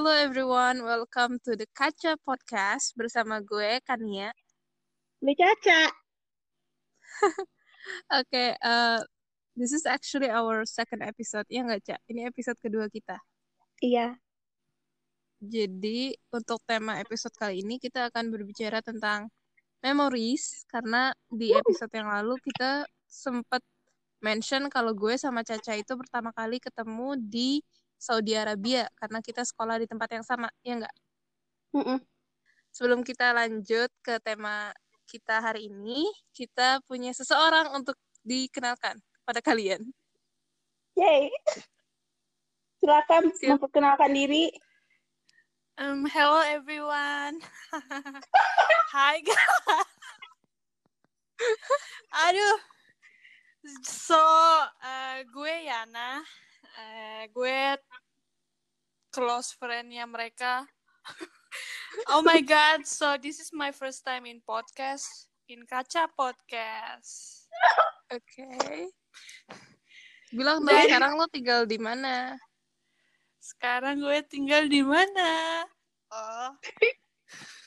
Hello everyone, welcome to the Kaca Podcast bersama gue Kania. Gue Caca. Oke, uh, this is actually our second episode. Ya nggak, Cak? Ini episode kedua kita. Iya. Jadi, untuk tema episode kali ini kita akan berbicara tentang memories karena di episode yang lalu kita sempat mention kalau gue sama Caca itu pertama kali ketemu di Saudi Arabia karena kita sekolah di tempat yang sama, ya enggak? Mm -mm. Sebelum kita lanjut ke tema kita hari ini, kita punya seseorang untuk dikenalkan kepada kalian. Yay. Silakan Siap. memperkenalkan diri. Um, hello everyone. Hi guys. Aduh. So, uh, gue Yana. Uh, gue close friend-nya mereka. oh my god, so this is my first time in podcast, in Kaca Podcast. Oke. Bilang dong sekarang lo tinggal di mana? Sekarang gue tinggal di mana? Oh.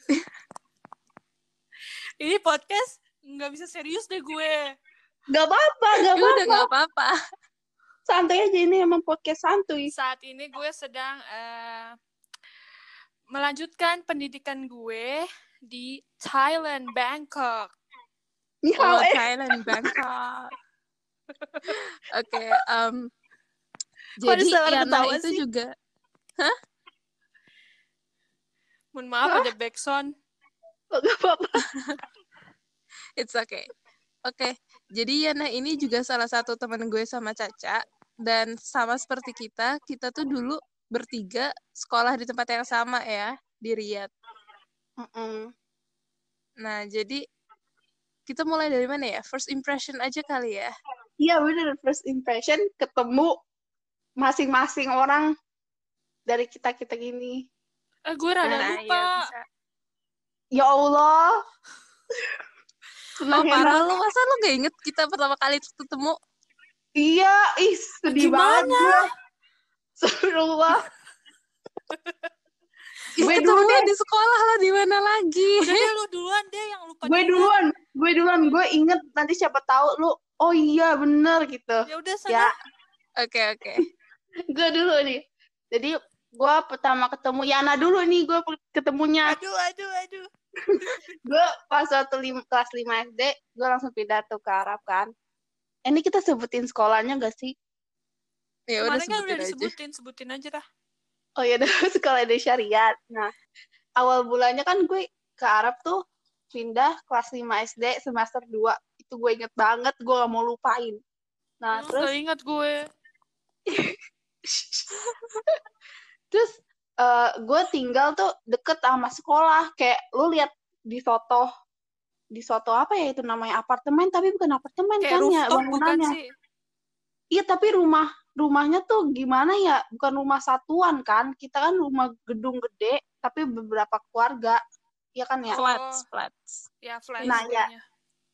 Ini podcast nggak bisa serius deh gue. Gak apa-apa, gak udah nggak apa-apa. Santai aja ini emang podcast santuy. Saat ini gue sedang eh, melanjutkan pendidikan gue di Thailand, Bangkok. Ya, Oh, eh. Thailand, Bangkok. Oke, um, Kok ada jadi Yana ketawa itu sih? juga Mohon maaf Hah? ada backsound. Gak apa-apa. It's okay. Oke, jadi Yana ini juga salah satu teman gue sama Caca dan sama seperti kita, kita tuh dulu bertiga sekolah di tempat yang sama ya di Riyadh. Nah, jadi kita mulai dari mana ya? First impression aja kali ya. Iya bener, first impression ketemu masing-masing orang dari kita-kita gini. Eh, gue rada Nah, lupa. iya, bisa. Ya Allah. Oh, Senang parah lu, masa lu gak inget kita pertama kali ketemu? Iya, ih sedih Gimana? banget. gue. Astagfirullah. Gue dulu ketemunya deh. di sekolah lah, di mana lagi? Udah deh lu duluan deh yang lupa. Gue duluan. duluan, gue duluan, gue inget nanti siapa tahu lu. Oh iya bener gitu. Ya udah sana. Ya, Oke, oke. gue dulu nih. Jadi gue pertama ketemu Yana dulu nih gue ketemunya. Aduh, aduh, aduh. Gue pas waktu lim, kelas 5 SD, gue langsung pindah tuh ke Arab kan. Eh, Ini kita sebutin sekolahnya gak sih? Ya udah kan sebutin udah aja. disebutin, sebutin aja dah. Oh iya, sekolah di syariat. Nah, awal bulannya kan gue ke Arab tuh pindah kelas 5 SD semester 2. Itu gue inget banget, gue gak mau lupain. Nah, Hmm, terus gak ingat gue. terus eh, gue tinggal tuh deket sama sekolah. Kayak lu lihat di foto di foto apa ya itu namanya apartemen tapi bukan apartemen Kayak kan ya bangunannya. sih? Iya tapi rumah rumahnya tuh gimana ya? Bukan rumah satuan kan? Kita kan rumah gedung gede tapi beberapa keluarga. Iya kan ya? Flats, Oh. flats. Ya, flat. Nah, ya. pokoknya.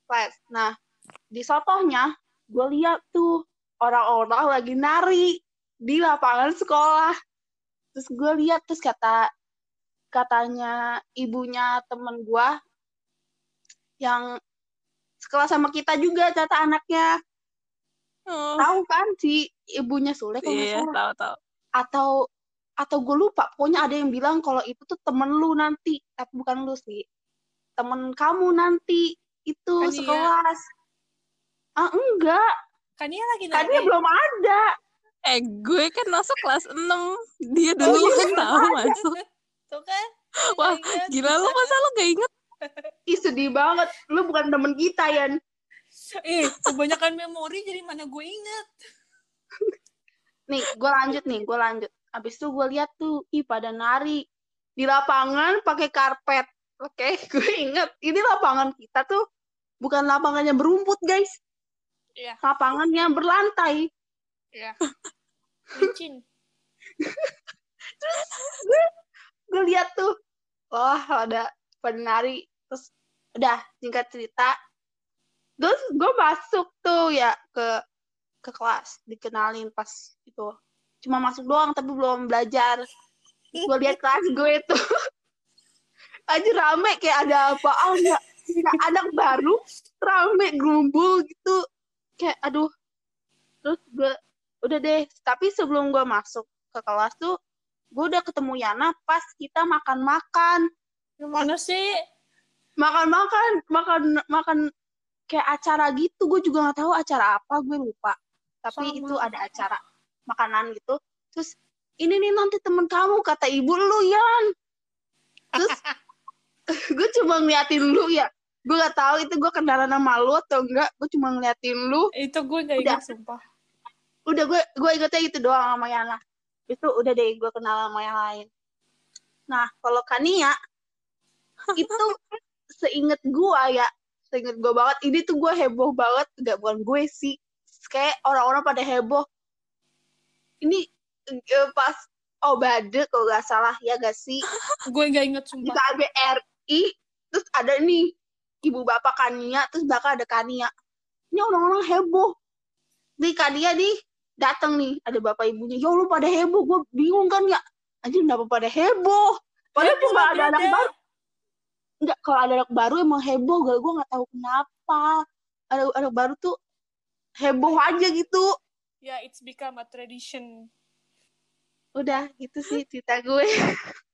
Flat. Nah, di sotohnya gue lihat tuh orang-orang lagi nari di lapangan sekolah. Terus gue lihat terus kata katanya ibunya temen gue yang sekelas sama kita juga kata anaknya. Oh, tahu kan si ibunya Sule kalau iya, salah? tahu tahu. atau atau gue lupa pokoknya ada yang bilang kalau itu tuh temen lu nanti. Tapi bukan lu sih. Temen kamu nanti itu Kan iya. sekelas. Ah enggak. Kan dia lagi kan dia belum ada Eh, gue kan masuk kelas 6. Dia Oh, dulu iya, kan tahu masuk. Tuh kan? Wah, ingat. Gila lu masa lu gak inget? ih sedih banget lu bukan temen kita Yan Eh, kebanyakan memori jadi mana gue inget. nih gue lanjut nih gue lanjut abis itu gue lihat tuh ih pada nari di lapangan pakai karpet oke gue inget ini lapangan kita tuh bukan lapangannya berumput guys Iya. lapangannya berlantai Ya. Licin. gue lihat tuh wah ada pada nari terus udah singkat cerita. Terus gue masuk tuh ya ke ke kelas dikenalin pas itu. Cuma masuk doang tapi belum belajar. Gue lihat kelas gue tuh. Aja rame kayak ada apaan ya kayak anak baru rame gerumbul gitu. Kayak aduh. Terus gue udah deh tapi sebelum gue masuk ke kelas tuh gue udah ketemu Yana pas kita makan-makan. Gimana sih? makan-makan makan makan kayak acara gitu. Gue juga nggak tahu acara apa gue lupa. Tapi Sama. itu ada acara makanan gitu. Terus ini nih nanti temen kamu kata ibu lu Yan. Terus gue cuma ngeliatin lu ya. Gue gak tahu itu gue kenalan sama lu atau enggak. Gue cuma ngeliatin lu. Itu gue gak ingat sumpah. Udah gue gue ingetnya gitu doang sama Yana. Itu udah deh gue kenal sama yang lain. Nah kalau Kania itu seinget gue ya. Seinget gue banget. Ini tuh gue heboh banget. Gak bukan gue sih. Kayak orang-orang pada heboh. Ini eh, pas Obade kalau gak salah. Ya gak sih? Gue gak inget di sumpah. KBRI terus ada nih ibu bapak Kania terus bakal ada Kania. Ini orang-orang heboh. Nih Kania nih datang nih ada bapak ibunya ya lu pada heboh gue bingung kan ya anjir kenapa pada heboh padahal Heboh cuma ada anak baru enggak kalau ada anak baru emang heboh gak gue nggak tahu kenapa ada anak baru tuh heboh aja gitu Ya, it's become a tradition. udah gitu sih cerita gue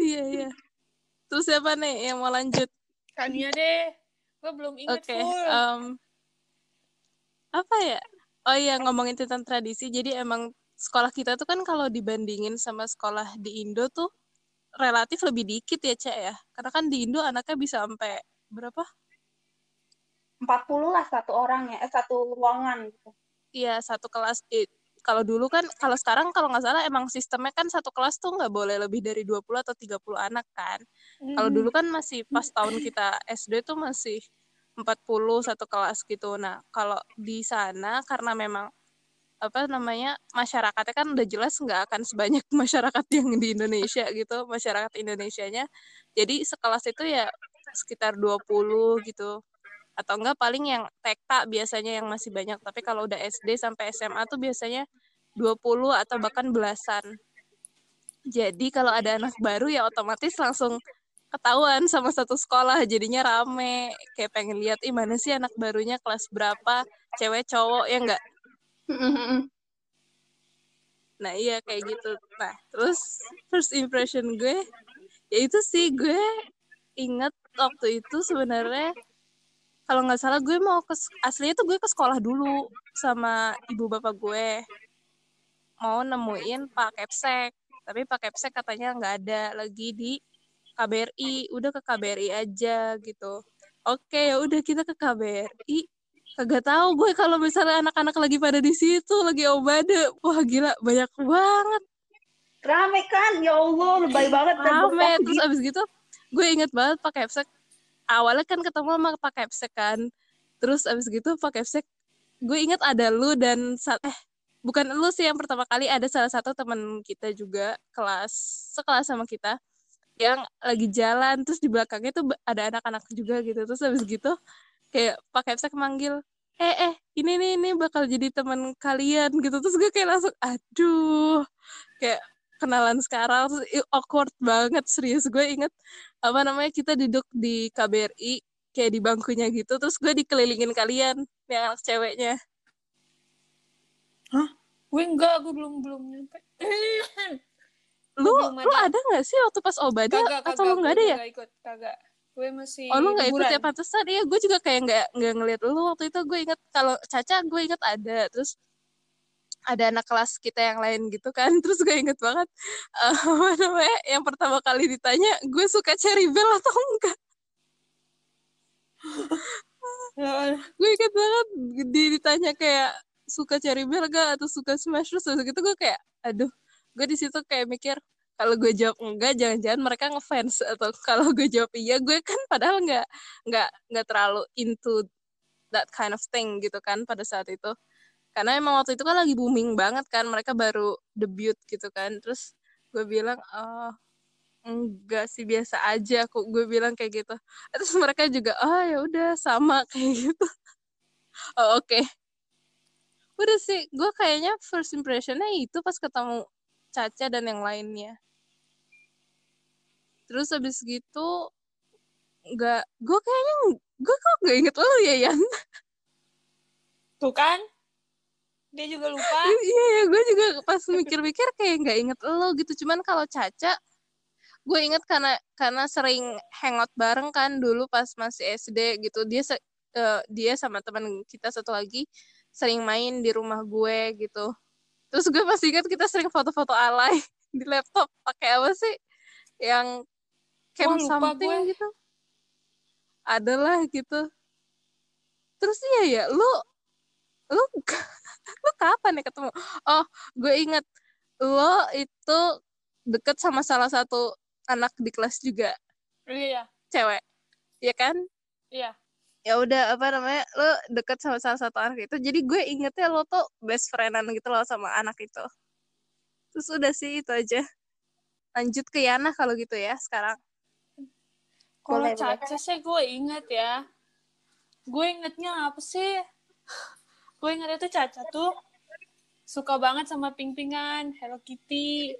Iya, iya. Terus siapa nih yang mau lanjut? Kania deh. Gue belum inget Oke, full. em, apa ya? Oh iya, ngomongin tentang tradisi. Jadi emang sekolah kita tuh kan kalau dibandingin sama sekolah di Indo tuh relatif lebih dikit ya, Cek ya. Karena kan di Indo anaknya bisa sampai berapa? 40 lah satu orang ya eh satu ruangan gitu Iya, satu kelas. Eh, kalau dulu kan, kalau sekarang kalau nggak salah emang sistemnya kan satu kelas tuh nggak boleh lebih dari 20 atau 30 anak kan. Kalau dulu kan masih pas tahun kita SD tuh masih 40 satu kelas gitu. Nah, kalau di sana karena memang apa namanya masyarakatnya kan udah jelas nggak akan sebanyak masyarakat yang di Indonesia gitu masyarakat Indonesianya. Jadi sekelas itu ya sekitar 20 gitu. Atau enggak paling yang TK biasanya yang masih banyak. Tapi kalau udah SD sampai SMA tuh biasanya 20 atau bahkan belasan. Jadi kalau ada anak baru ya otomatis langsung ketahuan sama satu sekolah jadinya rame. Kayak pengen lihat ih mana sih anak barunya kelas berapa? Cewek cowok ya enggak Nah iya kayak gitu. Nah terus first impression gue, ya itu sih gue inget waktu itu sebenarnya kalau nggak salah gue mau ke aslinya tuh gue ke sekolah dulu sama ibu bapak gue. Mau nemuin Pak Kepsek tapi Pak Kepsek katanya nggak ada lagi di KBRI udah ke KBRI aja gitu. Oke ya udah kita ke KBRI kagak tahu gue kalau misalnya anak-anak lagi pada di situ lagi obade. Wah gila banyak banget. Rame kan? Ya Allah lebay banget rame. terus abis gitu gue inget banget Pak Kepsek awalnya kan ketemu sama Pak Kepsek kan. Terus abis gitu Pak Kepsek gue inget ada lu dan eh bukan lu sih yang pertama kali ada salah satu teman kita juga kelas sekelas sama kita yang lagi jalan terus di belakangnya tuh ada anak-anak juga gitu. Terus abis gitu kayak Pak Kepsek manggil eh eh ini nih ini bakal jadi teman kalian gitu. Terus gue kayak langsung aduh kayak kenalan sekarang terus awkward banget serius. Gue inget apa namanya kita duduk di KBRI kayak di bangkunya gitu terus gue dikelilingin kalian yang anak ceweknya. Gue enggak, gue belum belum nyampe. lu belum lu ada. nggak sih waktu pas obada kagak, atau lu nggak ada ya? Gak ikut, kagak. Gue masih oh lu nggak ikut ya? pantesan iya gue juga kayak nggak nggak ngeliat lu waktu itu. Gue inget kalau Caca gue inget ada. Terus ada anak kelas kita yang lain gitu kan. Terus gue inget banget eh, apa namanya yang pertama kali ditanya gue suka Cherry Bell atau enggak? Ya, gue inget banget di ditanya kayak suka Cherry Bell gak atau suka Smash? Terus gitu gue kayak aduh gue di situ kayak mikir kalau gue jawab enggak jangan-jangan mereka ngefans. Atau kalau gue jawab iya gue kan padahal nggak nggak nggak terlalu into that kind of thing gitu kan pada saat itu. Karena emang waktu itu kan lagi booming banget kan mereka baru debut gitu kan. Terus gue bilang oh enggak sih biasa aja kok gue bilang kayak gitu. Terus mereka juga oh ya udah sama kayak gitu. Oh oke. Udah sih gue kayaknya first impressionnya itu pas ketemu Caca dan yang lainnya. Terus habis gitu nggak gue kayaknya gue kok nggak inget lo ya Yan? Tuh kan? Dia juga lupa. iya ya gue juga pas mikir-mikir kayak nggak inget lo gitu. Cuman kalau Caca gue inget karena karena sering hangout bareng kan dulu pas masih SD gitu. Dia se- eh, dia sama teman kita satu lagi sering main di rumah gue gitu terus gue masih inget kita sering foto-foto alay di laptop pakai apa sih? Yang cam lupa something gue. gitu. Adalah gitu. Terus iya ya lu lu lu kapan ya ketemu? Oh gue inget lo itu deket sama salah satu anak di kelas juga. Iya, cewek. Ya kan? Iya. Ya udah apa namanya lo deket sama salah satu anak itu jadi gue ingetnya lo tuh best friendan gitu loh sama anak itu terus udah sih itu aja lanjut ke Yana kalau gitu ya sekarang Kalau. Caca sih gue inget ya. Gue ingetnya apa sih? Gue inget itu Caca tuh suka banget sama ping-pingan, Hello Kitty.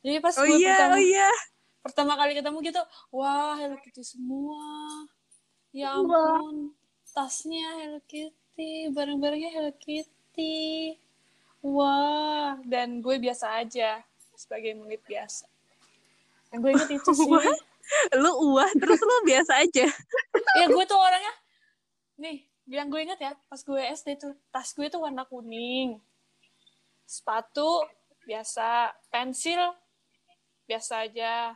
Jadi pas oh gue iya pertama, oh iya pertama kali ketemu gitu, wah Hello Kitty semua. Ya Wah. ampun, tasnya Hello Kitty, barang-barangnya Hello Kitty. Wah, dan gue biasa aja sebagai murid biasa. Yang gue inget itu sih. Wah. lu uah terus lu biasa aja ya gue tuh orangnya nih bilang gue inget ya pas gue SD tuh tas gue tuh warna kuning sepatu biasa pensil biasa aja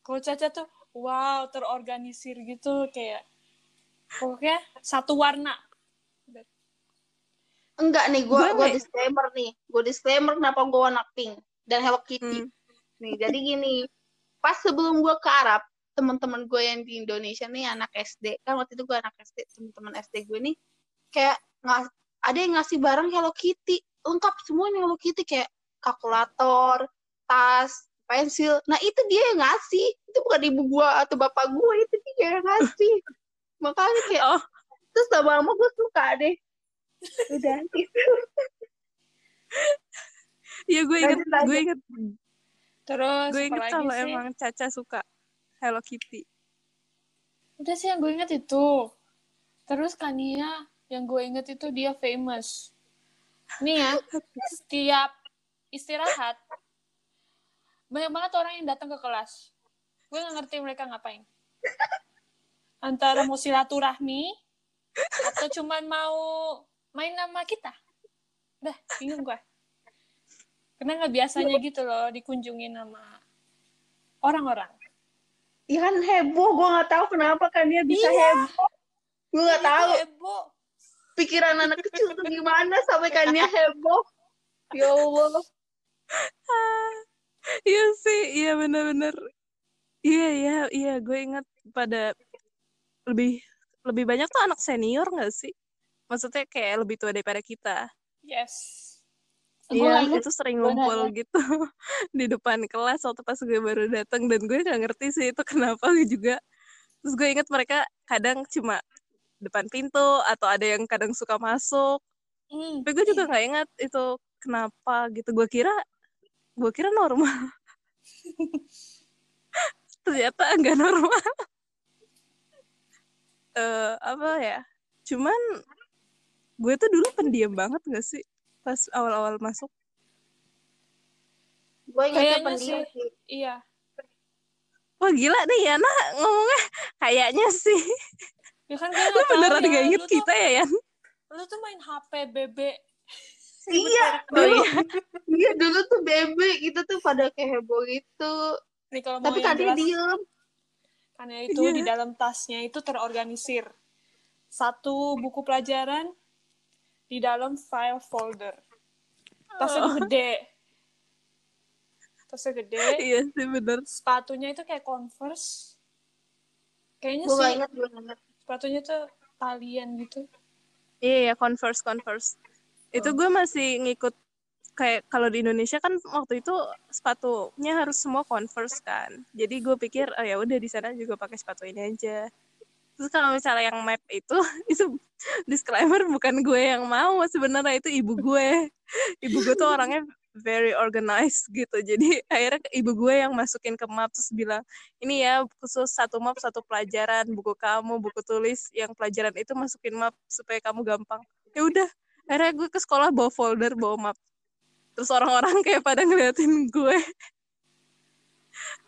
kalau Caca tuh wow terorganisir gitu kayak pokoknya satu warna Enggak nih, gue Gue nggak- disclaimer nih. Gue disclaimer kenapa gue warna pink dan Hello Kitty. Hmm. Nih, jadi gini, pas sebelum gue ke Arab, teman-teman gue yang di Indonesia nih anak SD, kan waktu itu gue anak SD, teman-teman SD gue nih kayak nggak ada yang ngasih barang Hello Kitty, lengkap semuanya Hello Kitty kayak kalkulator, tas, pensil. Nah itu dia yang ngasih, itu bukan ibu gue atau bapak gue, itu dia yang ngasih. Makanya kayak, Oh. terus lama-lama gue suka deh. Udah gitu. Iya gue inget, gue inget, terus gue inget kalau sih? emang Caca suka Hello Kitty. Udah sih yang gue inget itu. Terus Kania yang gue inget itu dia famous. Nih ya, setiap istirahat banyak banget orang yang datang ke kelas. Gue gak ngerti mereka ngapain. Antara mau silaturahmi atau cuman mau main nama kita. Dah, bingung gue. Karena nggak biasanya gitu loh dikunjungin sama orang-orang. Ya kan heboh, gue nggak tahu kenapa kan dia bisa Iya. heboh. Gue nggak Itu tahu heboh. pikiran anak kecil tuh gimana sampai kan dia heboh. Ya Allah. Iya sih, iya bener-bener. Iya, iya, iya, gue ingat pada lebih lebih banyak tuh anak senior gak sih? Maksudnya kayak lebih tua daripada kita. Yes. Gue Iya, inget itu sering ngumpul gitu di depan kelas waktu pas gue baru datang dan gue nggak ngerti sih itu kenapa juga. Terus gue ingat mereka kadang cuma depan pintu atau ada yang kadang suka masuk. Hmm. Tapi gue juga nggak ingat itu kenapa gitu. Gue kira gue kira normal. Ternyata enggak normal. Eh apa ya? Cuman gue tuh dulu pendiam banget gak sih pas awal-awal masuk? Gue Kayaknya pendiam sih. sih. Iya. Wah gila nih Yana ngomongnya kayaknya sih. Ya kan gue Lu beneran ya. gak inget lu tuh, kita ya Yan? Lu tuh main HP BB. Iya, Oh dulu, iya. dulu tuh bebe gitu tuh pada kayak heboh gitu. Nih kalau Tapi jelas, diem. karena itu Iya. di dalam tasnya itu terorganisir. Satu buku pelajaran di dalam file folder. Tasnya tuh gede. Tasnya gede. Iya sih bener. Sepatunya itu kayak Converse. Kayaknya Gue sih inget, inget. sepatunya tuh talian gitu. Iya ya converse converse. Itu gue masih ngikut kayak kalau di Indonesia kan waktu itu sepatunya harus semua converse kan. Jadi gue pikir oh ya udah di sana juga pakai sepatu ini aja. Terus kalau misalnya yang map itu itu disclaimer bukan gue yang mau sebenarnya itu ibu gue. Ibu gue tuh orangnya very organized gitu jadi akhirnya ibu gue yang masukin ke map terus bilang ini ya khusus satu map satu pelajaran buku kamu buku tulis yang pelajaran itu masukin map supaya kamu gampang ya udah akhirnya gue ke sekolah bawa folder bawa map terus orang-orang kayak pada ngeliatin gue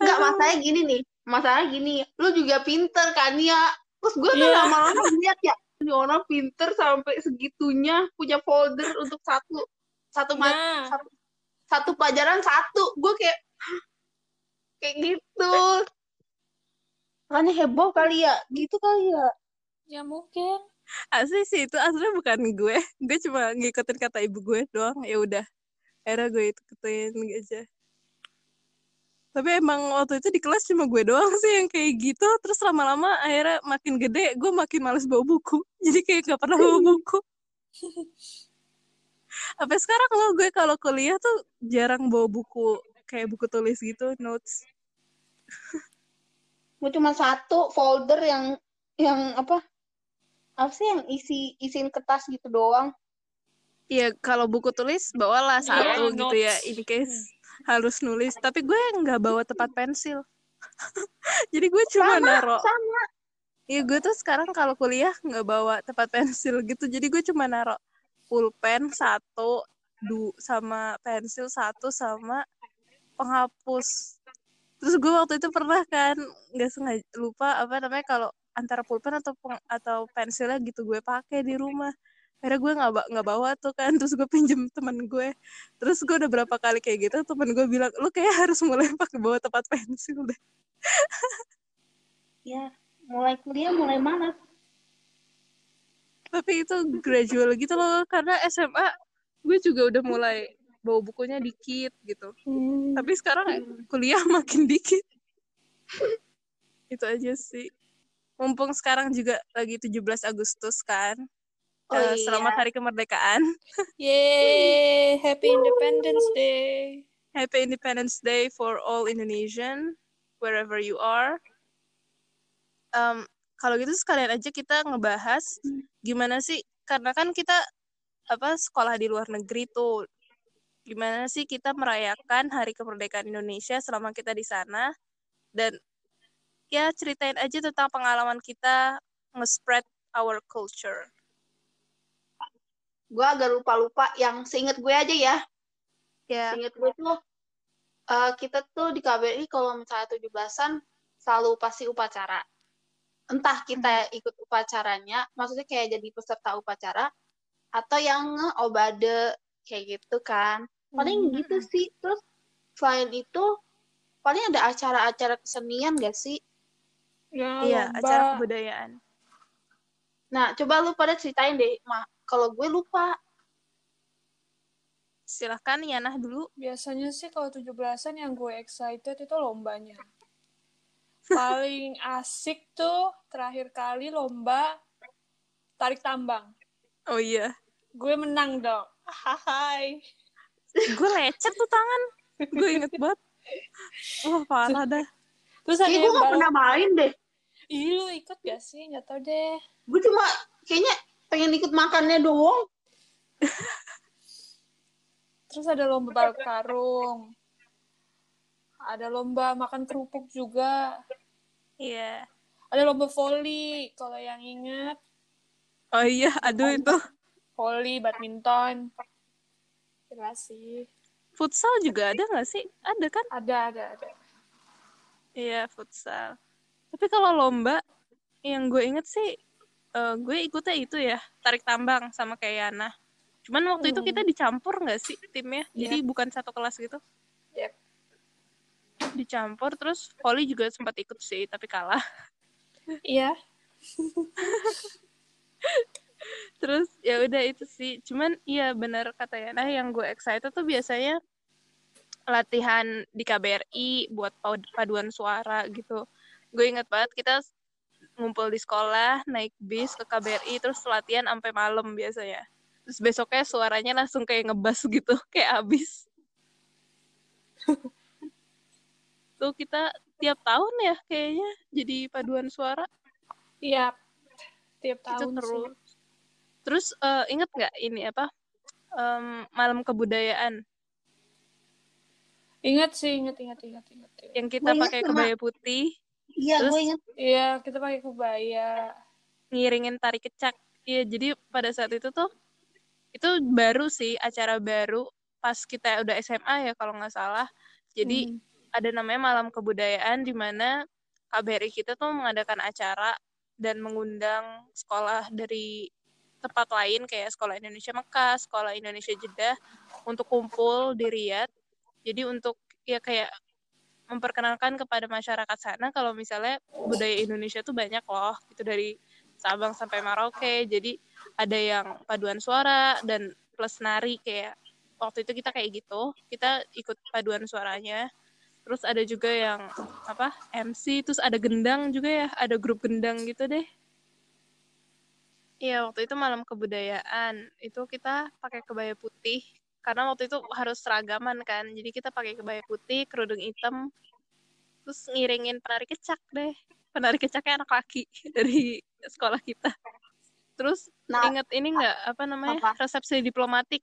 Enggak, masalahnya gini nih. Masalahnya gini, lu juga pinter kan ya. Terus gue tuh Iya. lama-lama lihat ya, ini orang pinter sampai segitunya punya folder untuk satu satu Nah, satu, satu pelajaran satu. Gue kayak kayak gitu. Makanya heboh kali ya, gitu kali ya. ya mungkin. Asli sih itu aslinya bukan gue. Gue cuma ngikutin kata ibu gue doang. Ya udah akhirnya gue ikutin aja. Tapi emang waktu itu di kelas cuma gue doang sih yang kayak gitu. Terus lama-lama akhirnya makin gede gue makin males bawa buku. Jadi kayak gak pernah bawa buku. Sampai sekarang lo gue kalau kuliah tuh jarang bawa buku kayak buku tulis gitu notes. Gue cuma satu folder yang yang apa? Apa sih yang isi isiin kertas gitu doang. Iya, kalau buku tulis bawalah satu Iya, gitu ya, notes. in case harus nulis. Tapi gue nggak bawa tempat pensil. Jadi gue cuma Sama, naro. sama. Iya, gue tuh sekarang kalau kuliah nggak bawa tempat pensil gitu. Jadi gue cuma naro pulpen satu, du sama pensil satu sama penghapus. Terus gue waktu itu pernah kan nggak sengaja lupa apa namanya kalau antara pulpen atau peng- atau pensilnya gitu gue pakai di rumah. Akhirnya gue nggak nggak bawa tuh kan, terus gue pinjem temen gue. Terus gue udah berapa kali kayak gitu, temen gue bilang, lu kayak harus mulai pakai bawa tempat pensil deh. Ya, mulai kuliah mulai mana? Tapi itu gradual gitu loh, karena SMA gue juga udah mulai bawa bukunya dikit gitu. Hmm. Tapi sekarang kuliah makin dikit. itu aja sih. Mumpung sekarang juga lagi 17 Agustus kan. Oh Eh, iya. Selamat Hari Kemerdekaan. Yeay, Happy Independence Day. Happy Independence Day for all Indonesian, wherever you are. Um, kalau gitu sekalian aja kita ngebahas gimana sih, karena kan kita apa sekolah di luar negeri tuh, gimana sih kita merayakan Hari Kemerdekaan Indonesia selama kita di sana, dan ya ceritain aja tentang pengalaman kita nge-spread our culture. Gue agak lupa-lupa yang seinget gue aja ya. Ya, Seinget gue tuh eh, kita tuh di KBRI kalau misalnya 17-an selalu pasti upacara. Entah kita ikut upacaranya, maksudnya kayak jadi peserta upacara atau yang obade kayak gitu kan. Paling gitu sih. Terus selain itu paling ada acara-acara kesenian gak sih? Ya, iya, lomba. acara kebudayaan. Nah, coba lu pada ceritain deh, mah. Kalau gue lupa. Silahkan Yana dulu. Biasanya sih kalau 17-an yang gue excited itu lombanya. Paling asik tuh terakhir kali lomba tarik tambang. Oh iya. Gue menang dong. Hai. gue lecet tuh tangan gue inget banget wah parah dah Terus ada gue gak pernah main deh. Ih, lu ikut gak sih? Gak tau deh. Gue cuma kayaknya pengen ikut makannya doang. Terus ada lomba balap karung. Ada lomba makan kerupuk juga. iya Ada lomba volley, kalau yang ingat. oh iya aduh itu Volley, badminton. Jelas sih. futsal juga ada nggak sih ada kan Ada, ada, ada. iya futsal tapi kalau lomba yang gue inget sih eh, gue ikutnya itu ya tarik tambang sama kayak Yana cuman waktu itu Hmm. kita dicampur nggak sih timnya jadi Iya. bukan satu kelas gitu Yep. dicampur terus volley juga sempat ikut sih tapi kalah Iya. terus ya udah itu sih cuman iya bener kata Yana yang gue excited tuh biasanya latihan di KBRI buat pad- paduan suara gitu gue inget banget kita ngumpul di sekolah naik bis ke KBRI terus latihan sampai malam biasanya terus besoknya suaranya langsung kayak ngebas gitu kayak abis tuh kita tiap tahun ya kayaknya jadi paduan suara Iya. Tiap itu tahun terus sih. terus eh, inget nggak ini apa Em, malam kebudayaan Ingat sih, ingat, ingat, ingat, ingat. Yang kita inget pakai kebaya putih, Iya, gue inget. Iya, kita pakai kebaya. ngiringin tari kecak. Iya, jadi pada saat itu tuh itu baru sih acara baru pas kita udah SMA ya kalau nggak salah. Jadi Hmm. ada namanya malam kebudayaan di mana KBRI kita tuh mengadakan acara dan mengundang sekolah dari tempat lain kayak sekolah Indonesia Mekah, sekolah Indonesia Jeddah untuk kumpul di Riyadh. Jadi untuk ya kayak memperkenalkan kepada masyarakat sana kalau misalnya budaya Indonesia tuh banyak loh gitu dari Sabang sampai Merauke. Jadi ada yang paduan suara dan plus nari kayak waktu itu kita kayak gitu. Kita ikut paduan suaranya. Terus ada juga yang apa? MC, terus ada gendang juga ya, ada grup gendang gitu deh. Iya, waktu itu malam kebudayaan. Itu kita pakai kebaya putih karena waktu itu harus seragaman kan. Jadi kita pakai kebaya putih, kerudung hitam, terus ngiringin penari kecak deh. Penari kecaknya anak laki dari sekolah kita. Terus Nah, inget ini nggak apa namanya Apa? resepsi diplomatik?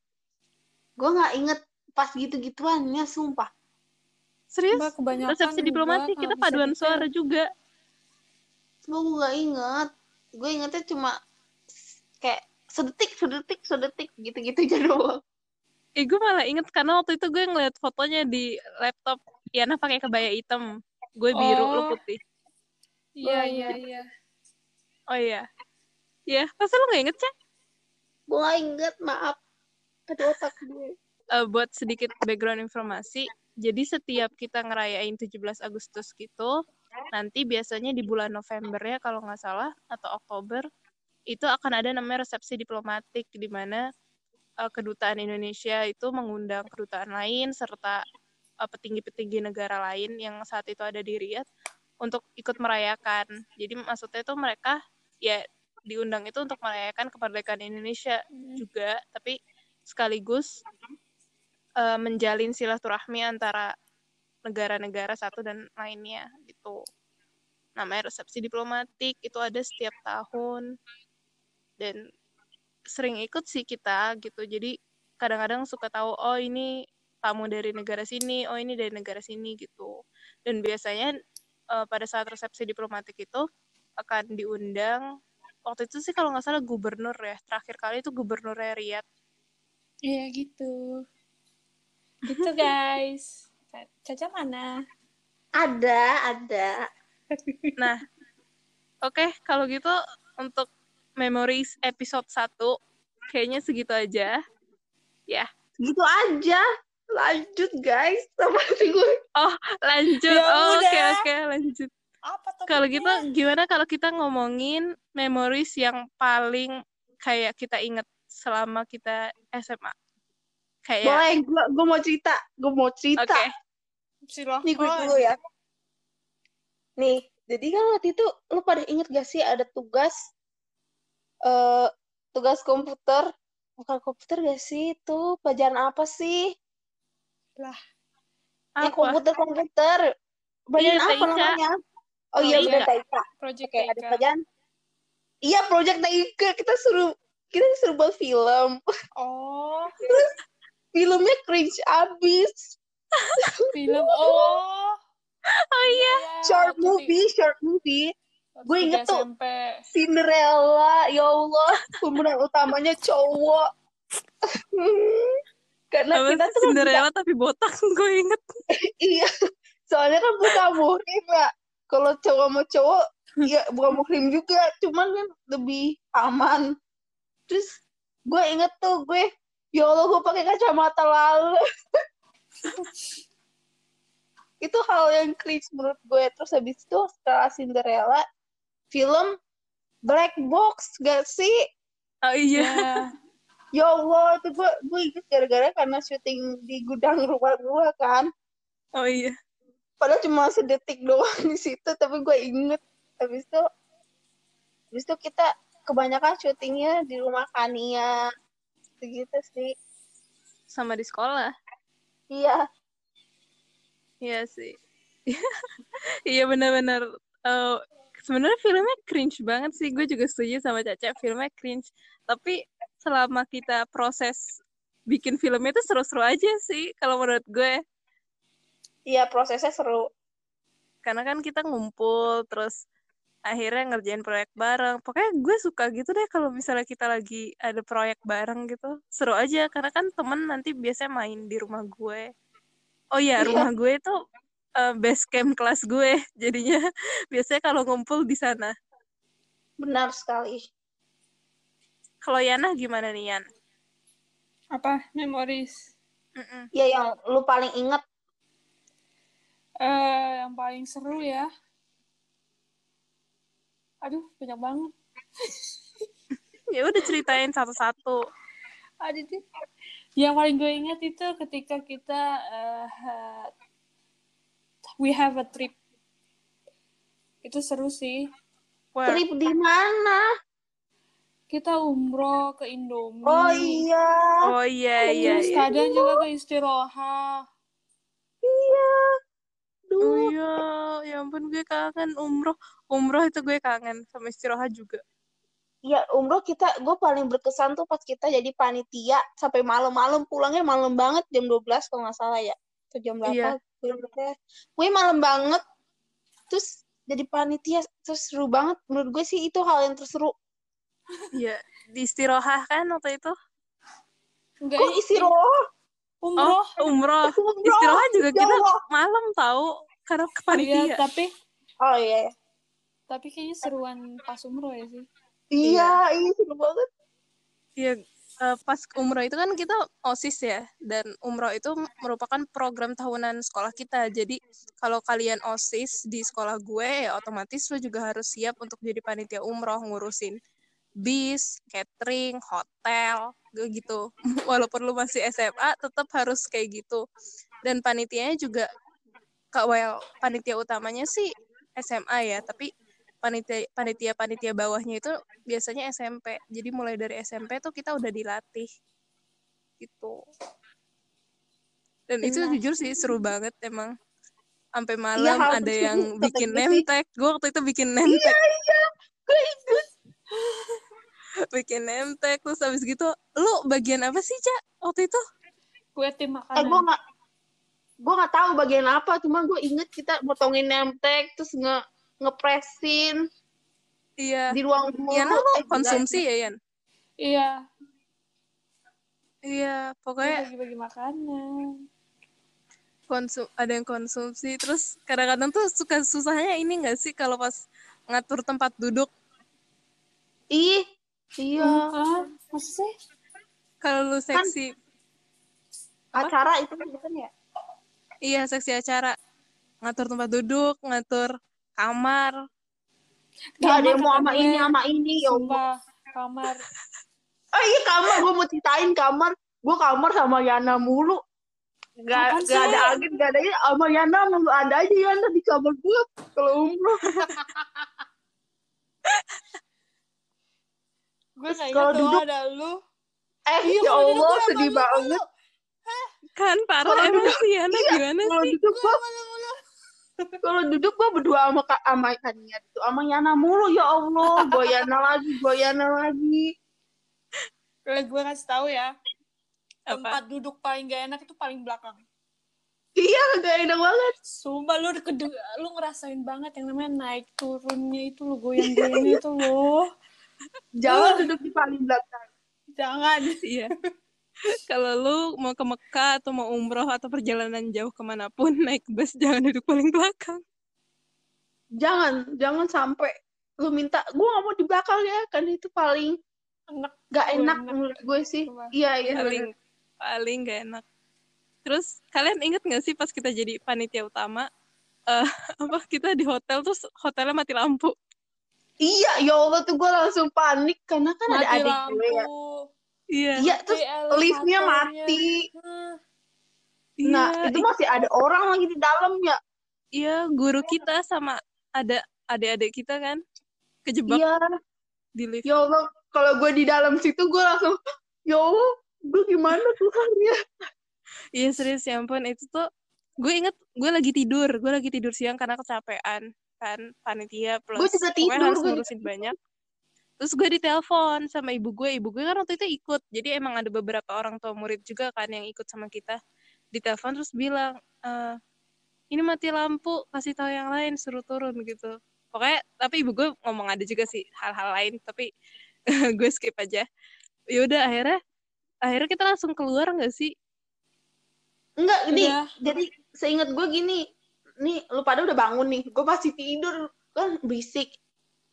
gue nggak inget pas gitu-gituannya, sumpah. Serius? Mbak, kebanyakan Resepsi diplomatik kita paduan detail. suara juga. Cuma gue nggak inget. Gue ingetnya cuma kayak sedetik, sedetik, sedetik gitu-gitu aja doang. Eh, gue malah inget karena waktu itu gue ngeliat fotonya di laptop Yana pakai kebaya hitam. Gue biru, lu Oh. putih. Iya, iya, iya. Oh iya. Iya, masa lu gak inget, Cek? Gue inget, maaf. Aduh otak gue. Eh, buat sedikit background informasi, jadi setiap kita ngerayain 17 Agustus gitu, nanti biasanya di bulan November ya kalau nggak salah, atau Oktober, itu akan ada namanya resepsi diplomatik, di mana eh, kedutaan Indonesia itu mengundang kedutaan lain, serta eh, petinggi-petinggi negara lain yang saat itu ada di Riyadh, untuk ikut merayakan. Jadi maksudnya itu mereka ya diundang itu untuk merayakan kemerdekaan Indonesia juga, tapi sekaligus eh, menjalin silaturahmi antara negara-negara satu dan lainnya gitu. Namanya resepsi diplomatik itu ada setiap tahun dan sering ikut sih kita gitu. Jadi kadang-kadang suka tahu oh ini tamu dari negara sini, oh ini dari negara sini gitu. Dan biasanya eh, pada saat resepsi diplomatik itu akan diundang waktu itu sih kalau nggak salah gubernur ya terakhir kali itu gubernur Riyadh Iya, gitu. Gitu, guys. Ca- Caca mana? Ada, ada. Nah, oke kalau gitu untuk memories episode 1 kayaknya segitu aja. Ya, Gitu aja. Lanjut guys. Sama si gue. lanjut. Ya Oh, Oke, udah. oke, lanjut. Apa topiknya? Kalau gitu gimana kalau kita ngomongin memories yang paling kayak kita inget selama kita SMA? Kayak Boleh, gue, gue mau cerita. Gue mau Oke. cerita. Silahkan. Nih gue dulu ya. Nih, jadi kan waktu itu lu pada inget gak sih ada tugas eh tugas komputer. Bukan komputer gak sih itu? Pelajaran apa sih? Ya Apa? komputer komputer. Pelajaran Iya, apa namanya? Oh iya udah TIK Project oke ada pelajaran. Iya project TIK kita suruh kita suruh buat film. Oh, filmnya cringe abis. Film. Oh. Oh iya. short movie short movie Gue inget tuh. SMP. Cinderella ya Allah pemeran utamanya cowok karena Apa kita tuh kan Cinderella tapi botak gue inget. Iya, soalnya kan bukan muhrim ya. Kalau cowok sama cowok, ya bukan muhrim juga, cuman kan lebih aman. Terus gue inget tuh gue, ya Allah gue pakai kacamata lalu. itu hal yang cringe menurut gue. Terus habis itu setelah Cinderella, film Black Box gak sih? Oh iya. Ya. Ya Allah, itu gue gue inget gara-gara karena syuting di gudang rumah gue kan. Oh iya. padahal cuma sedetik doang di situ tapi gue inget habis itu habis itu kita kebanyakan syutingnya di rumah Kania begitu sih Sama di sekolah. iya Iya sih. iya benar-benar. eh, sebenarnya filmnya cringe banget sih. Gue juga setuju sama Caca. Filmnya cringe. Tapi selama kita proses bikin filmnya itu seru-seru aja sih. Kalau menurut gue. Iya, prosesnya seru. karena kan kita ngumpul terus akhirnya ngerjain proyek bareng pokoknya gue suka gitu deh kalau misalnya kita lagi ada proyek bareng gitu seru aja karena kan temen nanti biasanya main di rumah gue oh iya Iya. rumah gue itu eh, base camp kelas gue jadinya biasanya kalau ngumpul di sana Benar sekali. kalau Yana gimana nih Yan Apa? Memories. Mm-mm. Ya yang lu paling inget. Eh, yang paling seru ya. Aduh, banyak banget. ya udah ceritain satu-satu Ada deh. Yang paling gue ingat itu ketika kita eh, ha- we have a trip. Itu seru sih. Where? Trip di mana? Kita umroh ke Indomie. Oh iya. oh iya iya Terus iya kadang juga ke Istiroha. Iya. oh Duh. iya ya ampun gue kangen umroh umroh itu gue kangen sama istirahat juga Iya, umroh kita, gue paling berkesan tuh pas kita jadi panitia sampai malam-malam pulangnya malam banget jam 12 kalau nggak salah ya. Atau jam Iya. berapa? Gue lupa. Gue malam banget. Terus jadi panitia terus seru banget. Menurut gue sih itu hal yang terseru. Iya, di Istiroha kan waktu itu. Enggak, Kok isi roh? umroh. Oh, umroh. Umroh. Istiroha juga Ya kita malam tahu karena ke Iya, panitia. tapi Oh iya. tapi kayaknya seruan pas umroh ya sih. Iya, iya seru banget. Iya, eh, pas umroh itu kan kita OSIS ya, dan umroh itu merupakan program tahunan sekolah kita. Jadi kalau kalian OSIS di sekolah gue, ya otomatis lo juga harus siap untuk jadi panitia umroh ngurusin bis, catering, hotel, gitu. Walaupun lu masih SMA, tetap harus kayak gitu. Dan panitianya juga, Kak well, panitia utamanya sih SMA ya, tapi panitia panitia panitia bawahnya itu biasanya SMP. Jadi mulai dari SMP tuh kita udah dilatih gitu. Dan itu Benar. jujur sih seru banget emang. Sampai Iya, malam hal ada yang bikin gue sih. nemtek. Gue waktu itu bikin nemtek. Iya, gue ikut. bikin nemtek terus habis gitu lu bagian apa sih Cak waktu itu Kue tim Eh, makanan. gue nggak gue nggak tahu bagian apa, cuma gue inget kita motongin nemtek terus nge ngepresin iya di ruang guru. Yana lu Eh, konsumsi ya Yan Iya, iya pokoknya bagi-bagi makanan. konsum ada yang konsumsi terus kadang-kadang tuh suka susahnya ini enggak sih kalau pas ngatur tempat duduk Ih, iya. Sih? kalau lu seksi Acara itu kan ya? iya seksi acara ngatur tempat duduk ngatur kamar Gak ada yang mau sama ini sama ini ya Allah. Kamar. Oh iya kamar, gue mau ceritain kamar. Gue kamar sama Yana mulu. Gak, gak ada angin, gak ada ini. Sama Yana mulu ada aja Yana di kamar gue. Kalau umroh. Gue gak Kalau ingat duduk- ada lu. Eh, Iya, ya kalau Allah, sedih banget. kan parah Kalau emang sih Yana iya, gimana Kalau sih duduk gue. Kalau duduk gue berdua sama Kak sama Kania itu sama Yana mulu ya Allah. Gue Yana lagi, gue Yana lagi. Boleh gue kasih tahu ya. Apa? Tempat duduk paling gak enak itu paling belakang. Iya, gak enak banget. Sumpah lu lu ngerasain banget yang namanya naik turunnya itu lu goyang-goyangnya itu lo. Jangan duduk di paling belakang. Jangan. Iya. Kalau lu mau ke Mekah atau mau umroh atau perjalanan jauh ke mana pun naik bus jangan duduk paling belakang. Jangan, jangan sampai lu minta, gue gak mau di belakang ya, kan itu paling Enak. gak enak enak. menurut gue sih. Coba. Iya, iya. Paling paling gak enak. Terus kalian inget gak sih pas kita jadi panitia utama eh apa kita di hotel terus hotelnya mati lampu. Iya, ya Allah tuh gue langsung panik karena kan ada Mati adik lampu. gue ya. Iya. Iya, terus liftnya mati. Nah, iya, itu masih ada orang lagi di dalam ya. iya guru kita sama ada adik-adik kita kan kejebak Iya, di lift. ya Allah. Kalau gue di dalam situ gue langsung, ya Allah, gue gimana Tuhan ya. Iya serius ya ampun itu tuh gue inget gue lagi tidur gue lagi tidur siang karena kecapean kan panitia plus Gue juga tidur, harus gue ngurusin banyak terus gue ditelepon sama ibu gue. Ibu gue kan waktu itu ikut. Jadi emang ada beberapa orang tua murid juga kan yang ikut sama kita. Ditelepon terus bilang "Eh, ini mati lampu kasih tahu yang lain suruh turun gitu. Pokoknya tapi ibu gue ngomong ada juga sih hal-hal lain tapi gue skip aja. Ya udah akhirnya akhirnya kita langsung keluar nggak sih? Enggak, ini Iya. jadi seingat gue gini, nih lu pada udah bangun nih, gue masih tidur. Kan berisik.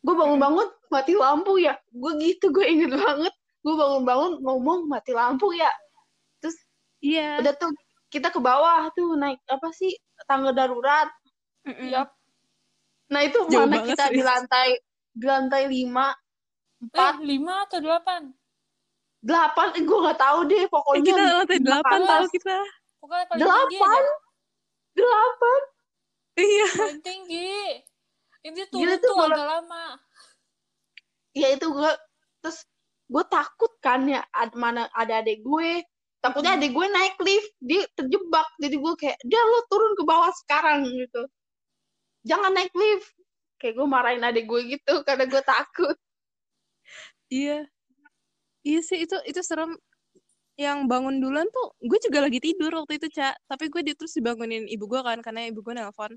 Gue bangun-bangun mati lampu ya, gue gitu gue inget banget. Gue bangun-bangun ngomong mati lampu ya. Terus iya udah tuh kita ke bawah tuh naik apa sih tangga darurat. Mm-mm. Yap. Nah itu Jauh mana kita di serius. lantai di lantai lima Eh, empat lima atau delapan? delapan eh, gue nggak tahu deh Eh, pokoknya kita lantai delapan tahu kita Pokoknya paling tinggi delapan delapan iya Paling tinggi. Ini Gila tuh tuh kalau- agak lama. ya itu gue terus gue takut kan ya ad, mana ada adik gue. Takutnya adik gue naik lift dia terjebak. Jadi gue kayak dia lo turun ke bawah sekarang gitu. Jangan naik lift. Kayak gue marahin adik gue gitu karena gue takut. Iya. Iya sih itu itu serem. Yang bangun duluan tuh gue juga lagi tidur waktu itu cak tapi gue di- terus dibangunin ibu gue kan karena ibu gue nelpon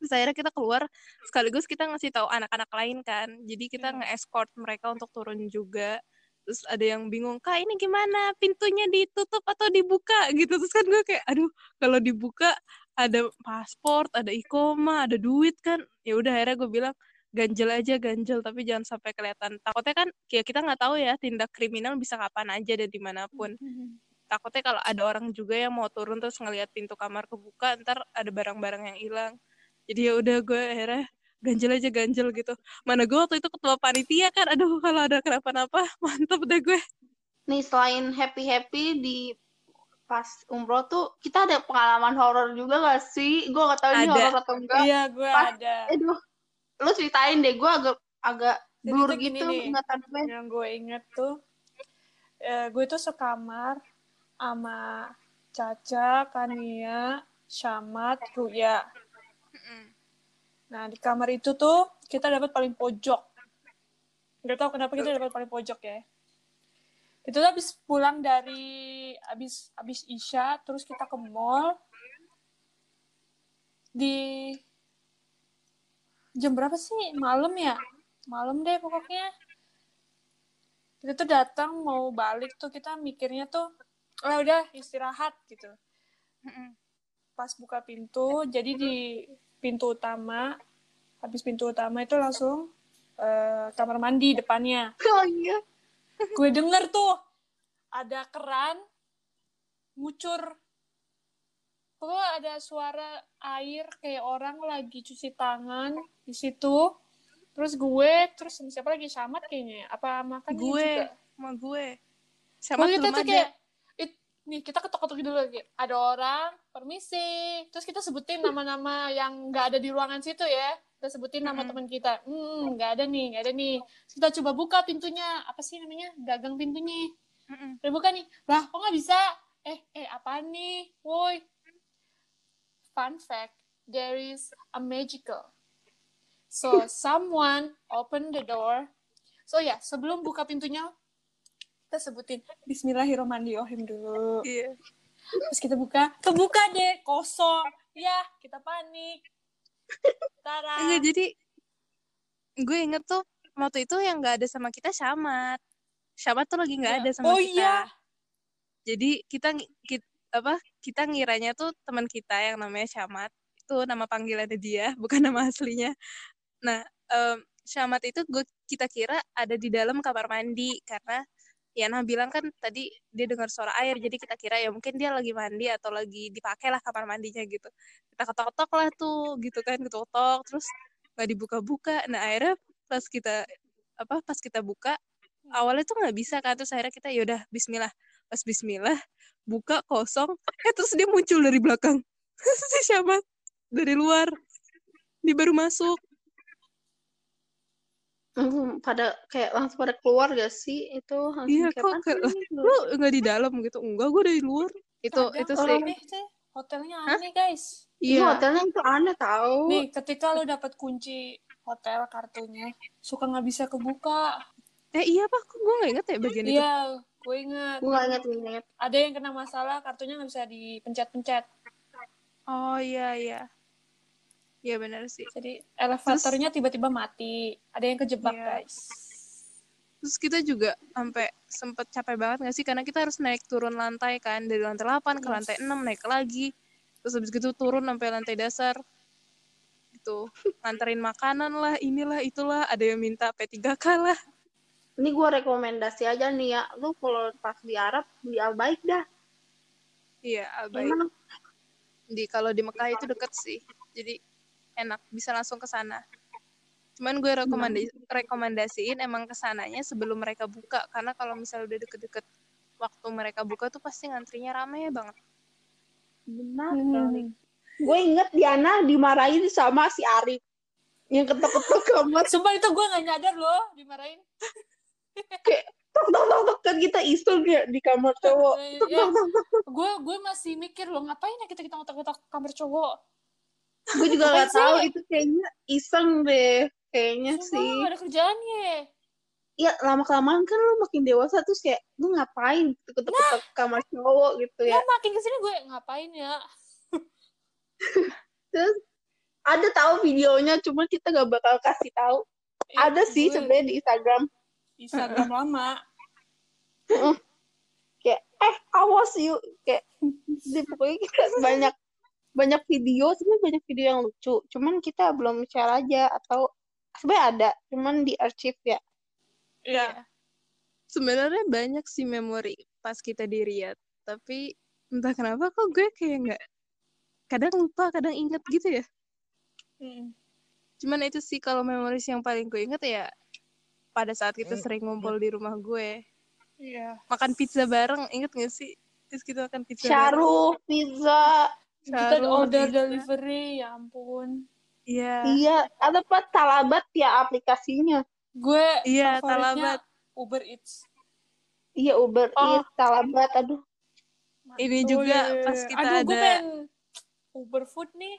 terus akhirnya kita keluar sekaligus kita ngasih tahu anak-anak lain kan. Jadi kita Hmm. nge-escort mereka untuk turun juga. Terus ada yang bingung kak ini gimana? Pintunya ditutup atau dibuka? Gitu. Terus kan gue kayak aduh kalau dibuka ada paspor ada ikoma ada duit kan. Ya udah akhirnya gue bilang ganjel aja ganjel tapi jangan sampai kelihatan. Takutnya kan kayak kita nggak tahu ya tindak kriminal bisa kapan aja dan di mana pun. Takutnya kalau ada orang juga yang mau turun terus ngelihat pintu kamar kebuka ntar ada barang-barang yang hilang jadi ya udah gue akhirnya ganjel aja ganjel gitu mana gue waktu itu ketua panitia kan aduh kalau ada kenapa-napa mantep deh gue nih selain happy happy di pas umroh tuh kita ada pengalaman horor juga gak sih gue gak tahu ini horor atau enggak Iya, gue Pas- ada. aduh lu ceritain deh gue agak agak Jadi blur gitu nih. ingatan gue Yang gue inget tuh, eh, gue tuh sekamar sama Caca, Kania, Syamat, Ruya. Nah, di kamar itu tuh kita dapat paling pojok. Gak tau kenapa kita dapat paling pojok ya. Itu tuh habis pulang dari habis habis Isya, terus kita ke mall. Di jam berapa sih? Malam ya? Malam deh pokoknya. Kita tuh datang mau balik tuh kita mikirnya tuh, oh udah istirahat gitu. Pas buka pintu, jadi di pintu utama, habis pintu utama itu langsung eh, kamar mandi depannya. oh iya Gue denger tuh ada keran ngucur. Pokoknya ada suara air kayak orang lagi cuci tangan di situ. Terus gue, terus siapa lagi Samat kayaknya. Apa makan gue juga? sama gue sama kita tuh kayak it- nih kita ketok-ketok dulu lagi. Ada orang, permisi. Terus kita sebutin nama-nama yang nggak ada di ruangan situ ya. Kita sebutin nama Mm-mm. teman kita. Hmm, nggak ada nih, nggak ada nih. Terus kita coba buka pintunya. Apa sih namanya? Gagang pintunya. Udah buka nih. Lah, kok nggak bisa? Eh, eh, apa nih? Woi. Fun fact, there is a magical. So, someone open the door. So, ya, sebelum buka pintunya, kita sebutin Bismillahirrahmanirrahim dulu. iya Terus kita buka, kebuka deh, kosong. Ya, kita panik. Tara. enggak jadi gue inget tuh waktu itu yang nggak ada sama kita Syamat Syamat tuh lagi nggak Ya. ada sama Oh, kita iya. jadi kita, ngi- kit- apa kita ngiranya tuh teman kita yang namanya Syamat itu nama panggilannya dia bukan nama aslinya nah em, Syamat itu gue kita kira ada di dalam kamar mandi karena Yana bilang kan tadi dia dengar suara air jadi kita kira ya mungkin dia lagi mandi atau lagi dipakai lah kamar mandinya gitu. Kita ketok-ketok lah tuh gitu kan ketok-ketok terus nggak dibuka-buka. Nah akhirnya pas kita apa pas kita buka awalnya tuh nggak bisa kan terus akhirnya kita yaudah Bismillah. Pas Bismillah buka kosong eh terus dia muncul dari belakang. Si Syamat dari luar dia baru masuk langsung pada kayak langsung pada keluar gak sih itu langsung Iya, kayak kok ini? lu nggak di dalam gitu enggak gue dari luar itu Kadang itu sih. Hotelnya aneh, guys. Iya, iya hotelnya itu aneh tahu. Nih, ketika lo dapat kunci hotel kartunya, suka nggak bisa kebuka. eh iya pak kok gue nggak inget ya bagian itu Iya, gue inget. Gue inget inget. Ada yang kena masalah, kartunya nggak bisa dipencet-pencet. Oh iya iya. Iya benar sih. Jadi elevatornya tiba-tiba mati. Ada yang kejebak, Iya. guys. Terus kita juga sampai sempet capek banget gak sih? Karena kita harus naik turun lantai kan. Dari lantai 8 ke Yes. lantai 6 naik lagi. Terus habis gitu turun sampai lantai dasar. Gitu. Nganterin makanan lah, inilah, itulah. Ada yang minta P3K lah. Ini gue rekomendasi aja nih ya. Lu kalau pas di Arab, di Al-Baik dah. Iya, baik. Enak. Di, kalau di Mekah itu deket sih. Jadi enak, bisa langsung ke sana. Cuman gue rekomendasi rekomendasiin emang ke sananya sebelum mereka buka. Karena kalau misalnya udah deket-deket waktu mereka buka tuh pasti ngantrinya rame banget. Benar Hmm. Gue inget Diana dimarahin sama si Arif. Yang ketok-ketok kamar. Sumpah itu gue gak nyadar loh dimarahin. Tok, tok, tok, tok. Kan kita iseng ya di kamar cowok. Eh, Tok, ya. tok, tok, tok. Gue gue masih mikir loh ngapain ya kita kita ngotak-ngotak kamar cowok. Gue juga gak tahu sih? itu kayaknya iseng deh. Kayaknya Sumpah sih. ada kerjaannya. ya lama kelamaan kan lu makin dewasa terus kayak lu ngapain ketuk-ketuk kamar cowok gitu ya Ya makin ke sini gue ngapain ya? terus ada tahu videonya cuma kita gak bakal kasih tahu Ya, ada sih gue sebenarnya di Instagram Instagram lama. kayak eh awas yuk kayak di pokoknya banyak banyak video sebenarnya banyak video yang lucu cuman kita belum share aja atau sebenarnya ada cuman di archive ya Iya. Sebenarnya banyak sih memori pas kita di Riyadh. Tapi entah kenapa kok gue kayak nggak kadang lupa, kadang inget gitu ya. Mm. Cuman itu sih kalau memoris yang paling gue inget ya pada saat kita sering ngumpul di rumah gue. Iya. Makan pizza bareng, inget gak sih? Terus kita makan pizza bareng. Syaruh pizza Kita order delivery, ya ampun. Iya. iya ada apa talabat ya aplikasinya Gue Iya, Talabat. Uber Eats. iya Uber Oh. Eats talabat aduh Ini juga ya. pas kita Aduh, gue ada- pengen Uber Food nih.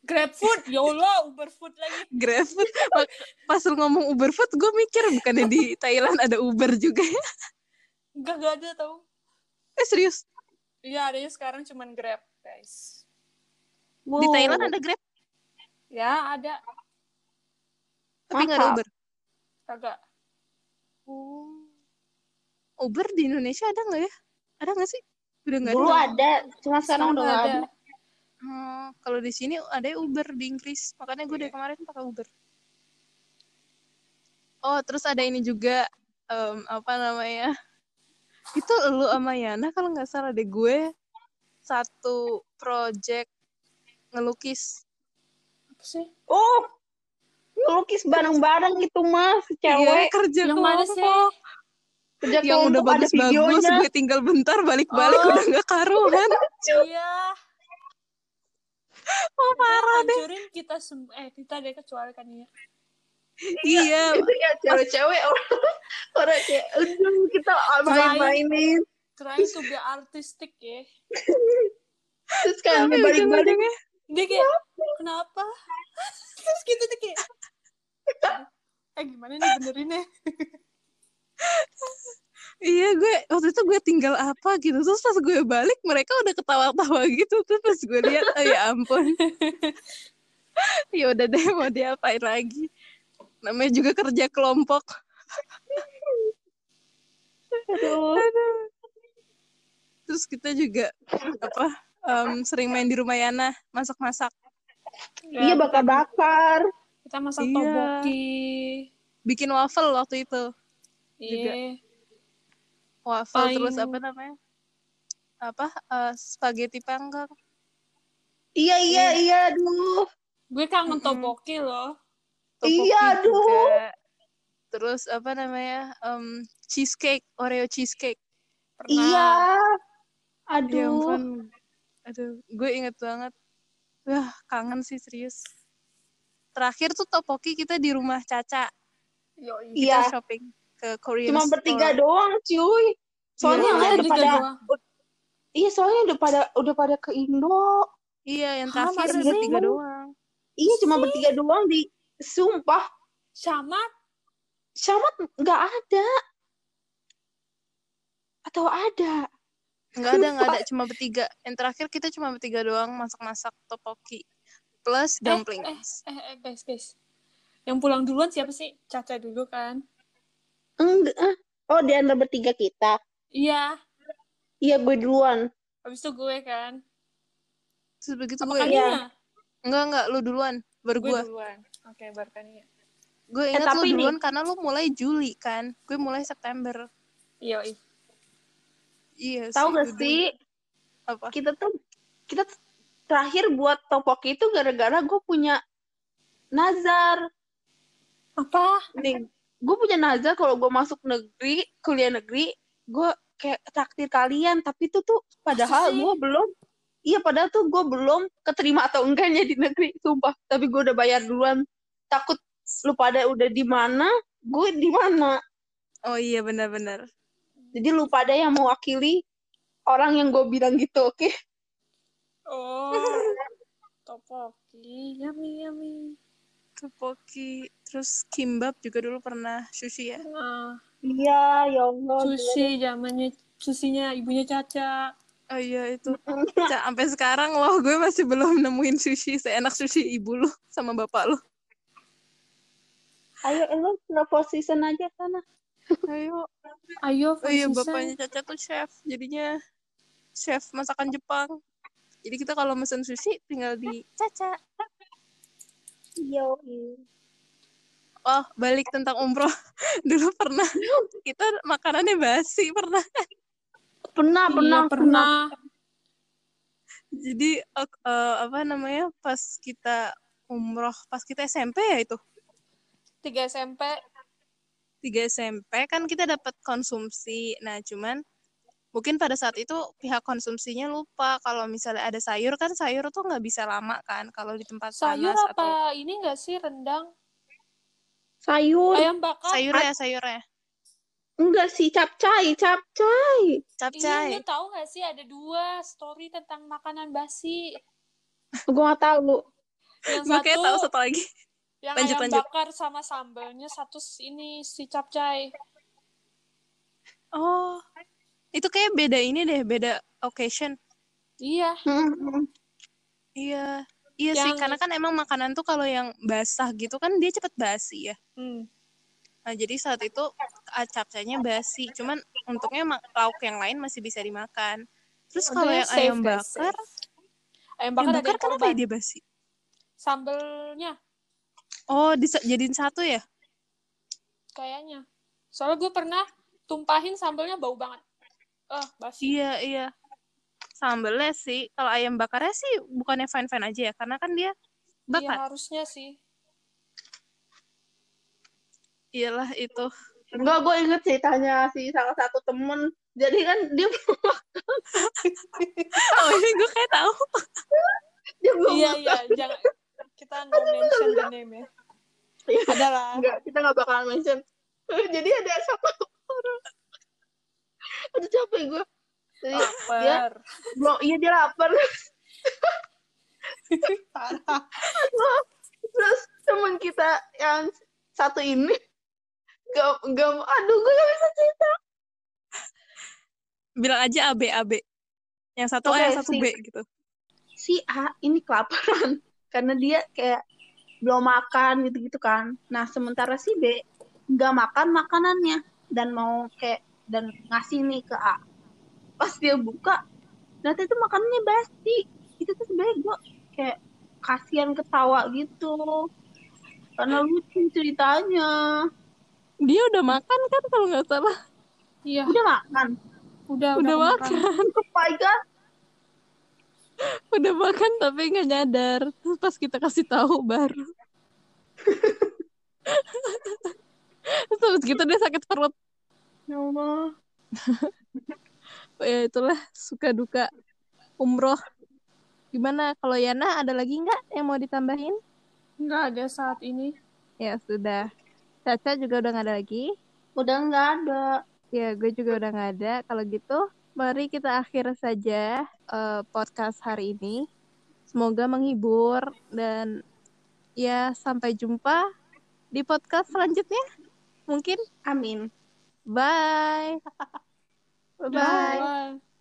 Grab Food, ya Allah, Uber Food lagi. GrabFood. Mak- Pas lu ngomong Uber Food, gue mikir bukannya di Thailand ada Uber juga ya? Enggak, gak ada tau. Eh serius? Iya, adanya sekarang cuman Grab, guys. Di Wow. Thailand ada Grab, Ya, ada. tapi nggak ada. Uber. Kagak. Oh. Uber di Indonesia ada nggak ya? Ada nggak sih? Udah nggak dulu ada. ada cuma sekarang udah nggak ada Hmm, kalau di sini ada Uber di Inggris, makanya gue dari kemarin pakai Uber. Oh, terus ada ini juga em, apa namanya? Itu lu sama Yana kalau nggak salah deh gue satu project ngelukis. Apa sih? oh ngelukis bareng-bareng itu mah si cewek Iya, kerja Yang mana sih? kerja Yang udah bagus-bagus, gue tinggal bentar balik-balik Oh. udah nggak karuan. Iya. Oh, parah deh. Hancurin kita sem eh kita deh kecuali kan ya. Iya, itu ya cewek-cewek orang orang kayak aduh kita main-mainin. Trying to be artistic ya. terus kan tapi balik-balik. Dia kayak kenapa? Terus gitu tuh kayak eh gimana nih benerinnya? Iya gue waktu itu gue tinggal apa gitu. Terus pas gue balik mereka udah ketawa-tawa gitu. Terus pas gue lihat oh ya ampun. Ya udah deh mau diapain lagi namanya juga kerja kelompok. Aduh. Terus kita juga apa em, sering main di rumah Yana masak-masak. Iya. Bakar-bakar. Kita masak Iya. toboki. bikin waffle waktu itu. Juga. Iya. waffle Paling- terus apa namanya? Apa eh, spaghetti panggang. Iya iya iya. aduh. Gue kangen toboki loh. Iya, aduh. juga. terus apa namanya em, cheesecake Oreo cheesecake Pernah. iya Ya aduh ampun. Aduh, gue inget banget. Wah, kangen sih serius. Terakhir tuh topoki kita di rumah Caca. Yoi. Iya. Kita shopping ke Korean cuma store. bertiga doang cuy soalnya Iya, yang lain udah pada doang. iya soalnya udah pada udah pada ke Indo Iya, yang terakhir bertiga doang. iya cuma bertiga doang di sumpah Syamat Syamat nggak ada atau ada nggak ada nggak ada cuma bertiga yang terakhir kita cuma bertiga doang masak-masak topoki plus dumplings Eh, eh guys, guys. Yang pulang duluan siapa sih? Caca dulu kan? Enggak. ah. Oh, di antara bertiga kita. Iya. Iya, gue duluan. Habis itu gue kan. terus begitu Apa gue Iya. Enggak enggak lu duluan baru Gue gue duluan. Oke, baru kan Nia. gue ingat tapi lu nih- duluan karena lu mulai Juli kan gue mulai September Iya, iya. iya Tahu gak sih, dulu. apa kita tuh kita terakhir buat topoki itu gara-gara gue punya nazar. Apa? Nih, gue punya nazar kalau gue masuk negeri, kuliah negeri, gue kayak traktir kalian. Tapi itu tuh padahal gue belum, iya padahal tuh gue belum keterima atau enggaknya di negeri, sumpah. Tapi gue udah bayar duluan. Takut lu pada udah di mana, gue di mana. oh iya benar-benar Jadi lu pada yang mewakili orang yang gue bilang gitu, oke? Oh. Topoki. Yummy, yummy. topoki terus kimbap juga dulu pernah sushi ya Ah, Iya, ya Allah. sushi zamannya susinya ibunya Caca. oh iya itu Ca, sampai sekarang loh gue masih belum nemuin sushi seenak sushi ibu lu sama bapak lu Ayo, lu Snow Season aja sana. ayo Ayo, oh iya bapaknya Caca tuh chef jadinya chef masakan Jepang jadi kita kalau mesen sushi tinggal di Caca Yo. Oh, balik tentang umroh. Dulu pernah kita makanannya basi pernah. Pernah, Iya, pernah, pernah. Jadi eh, apa namanya? Pas kita umroh, pas kita SMP ya itu. Tiga SMP. 3 SMP kan kita dapat konsumsi. Nah, cuman mungkin pada saat itu pihak konsumsinya lupa kalau misalnya ada sayur kan sayur tuh nggak bisa lama kan kalau di tempat Sayur panas apa atau ini enggak sih rendang? Sayur. Ayam bakar? sayurnya sayurnya Enggak sih, capcay, capcay. Iya, capcay lu tahu nggak sih ada dua story tentang makanan basi. Gue gak tahu. Yang gue kayak tahu satu lagi yang Lanjut, ayam lanjut. bakar sama sambalnya satu ini si capcay. oh itu kayak beda ini deh beda occasion Iya. Hmm, Iya, iya sih, Yang- karena kan emang makanan tuh kalau yang basah gitu kan dia cepet basi ya. Hmm. Nah, jadi saat itu ah, capcaynya basi, cuman untuknya lauk yang lain masih bisa dimakan. Terus kalau yang ayam bakar. Ayam ayam bakar ada bakar kenapa ya dia basi? Sambelnya Oh, disa- jadiin satu ya? kayaknya. Soalnya gue pernah tumpahin sambelnya bau banget. Ah, basi. Iya, iya. Sambelnya sih, kalau ayam bakarnya sih bukannya fine-fine aja ya, karena kan dia Iya, bakar. harusnya sih. Iyalah itu. Enggak, gue inget ceritanya si salah satu temen. Jadi kan dia Oh, ini gue kayak tahu. dia belum Iya, iya, jangan kita no mention the name ya. Iya. Ada lah. Enggak, kita nggak bakalan mention. Jadi ada satu orang. Aduh capek gue. Jadi Lapar. belum, iya dia lapar. Parah. Terus teman kita yang satu ini gak, gak, aduh gue gak bisa cerita. Bilang aja AB, AB. Yang satu A, Oke, yang satu si- B gitu. Si A ini kelaparan karena dia kayak belum makan gitu-gitu kan. Nah sementara si B nggak makan makanannya dan mau kayak dan ngasih nih ke A. Pas dia buka, ternyata itu makanannya basi. Itu tuh sebenarnya gue kayak kasihan ketawa gitu. Karena lucu ceritanya. Dia udah makan kan kalau nggak salah. Iya, Udah makan. udah Udah makan. makan. Kepaikan. udah makan tapi nggak nyadar. Terus pas kita kasih tahu baru. Terus habis gitu dia sakit perut. Ya Allah. ya itulah suka duka umroh. Gimana? Kalau Yana ada lagi nggak yang mau ditambahin? Nggak ada saat ini. ya sudah. Caca juga udah nggak ada lagi. Udah nggak ada. ya gue juga udah nggak ada. Kalau gitu mari kita akhir saja eh, podcast hari ini. Semoga menghibur dan ya sampai jumpa di podcast selanjutnya. Mungkin? Amin. bye. Bye bye Bye.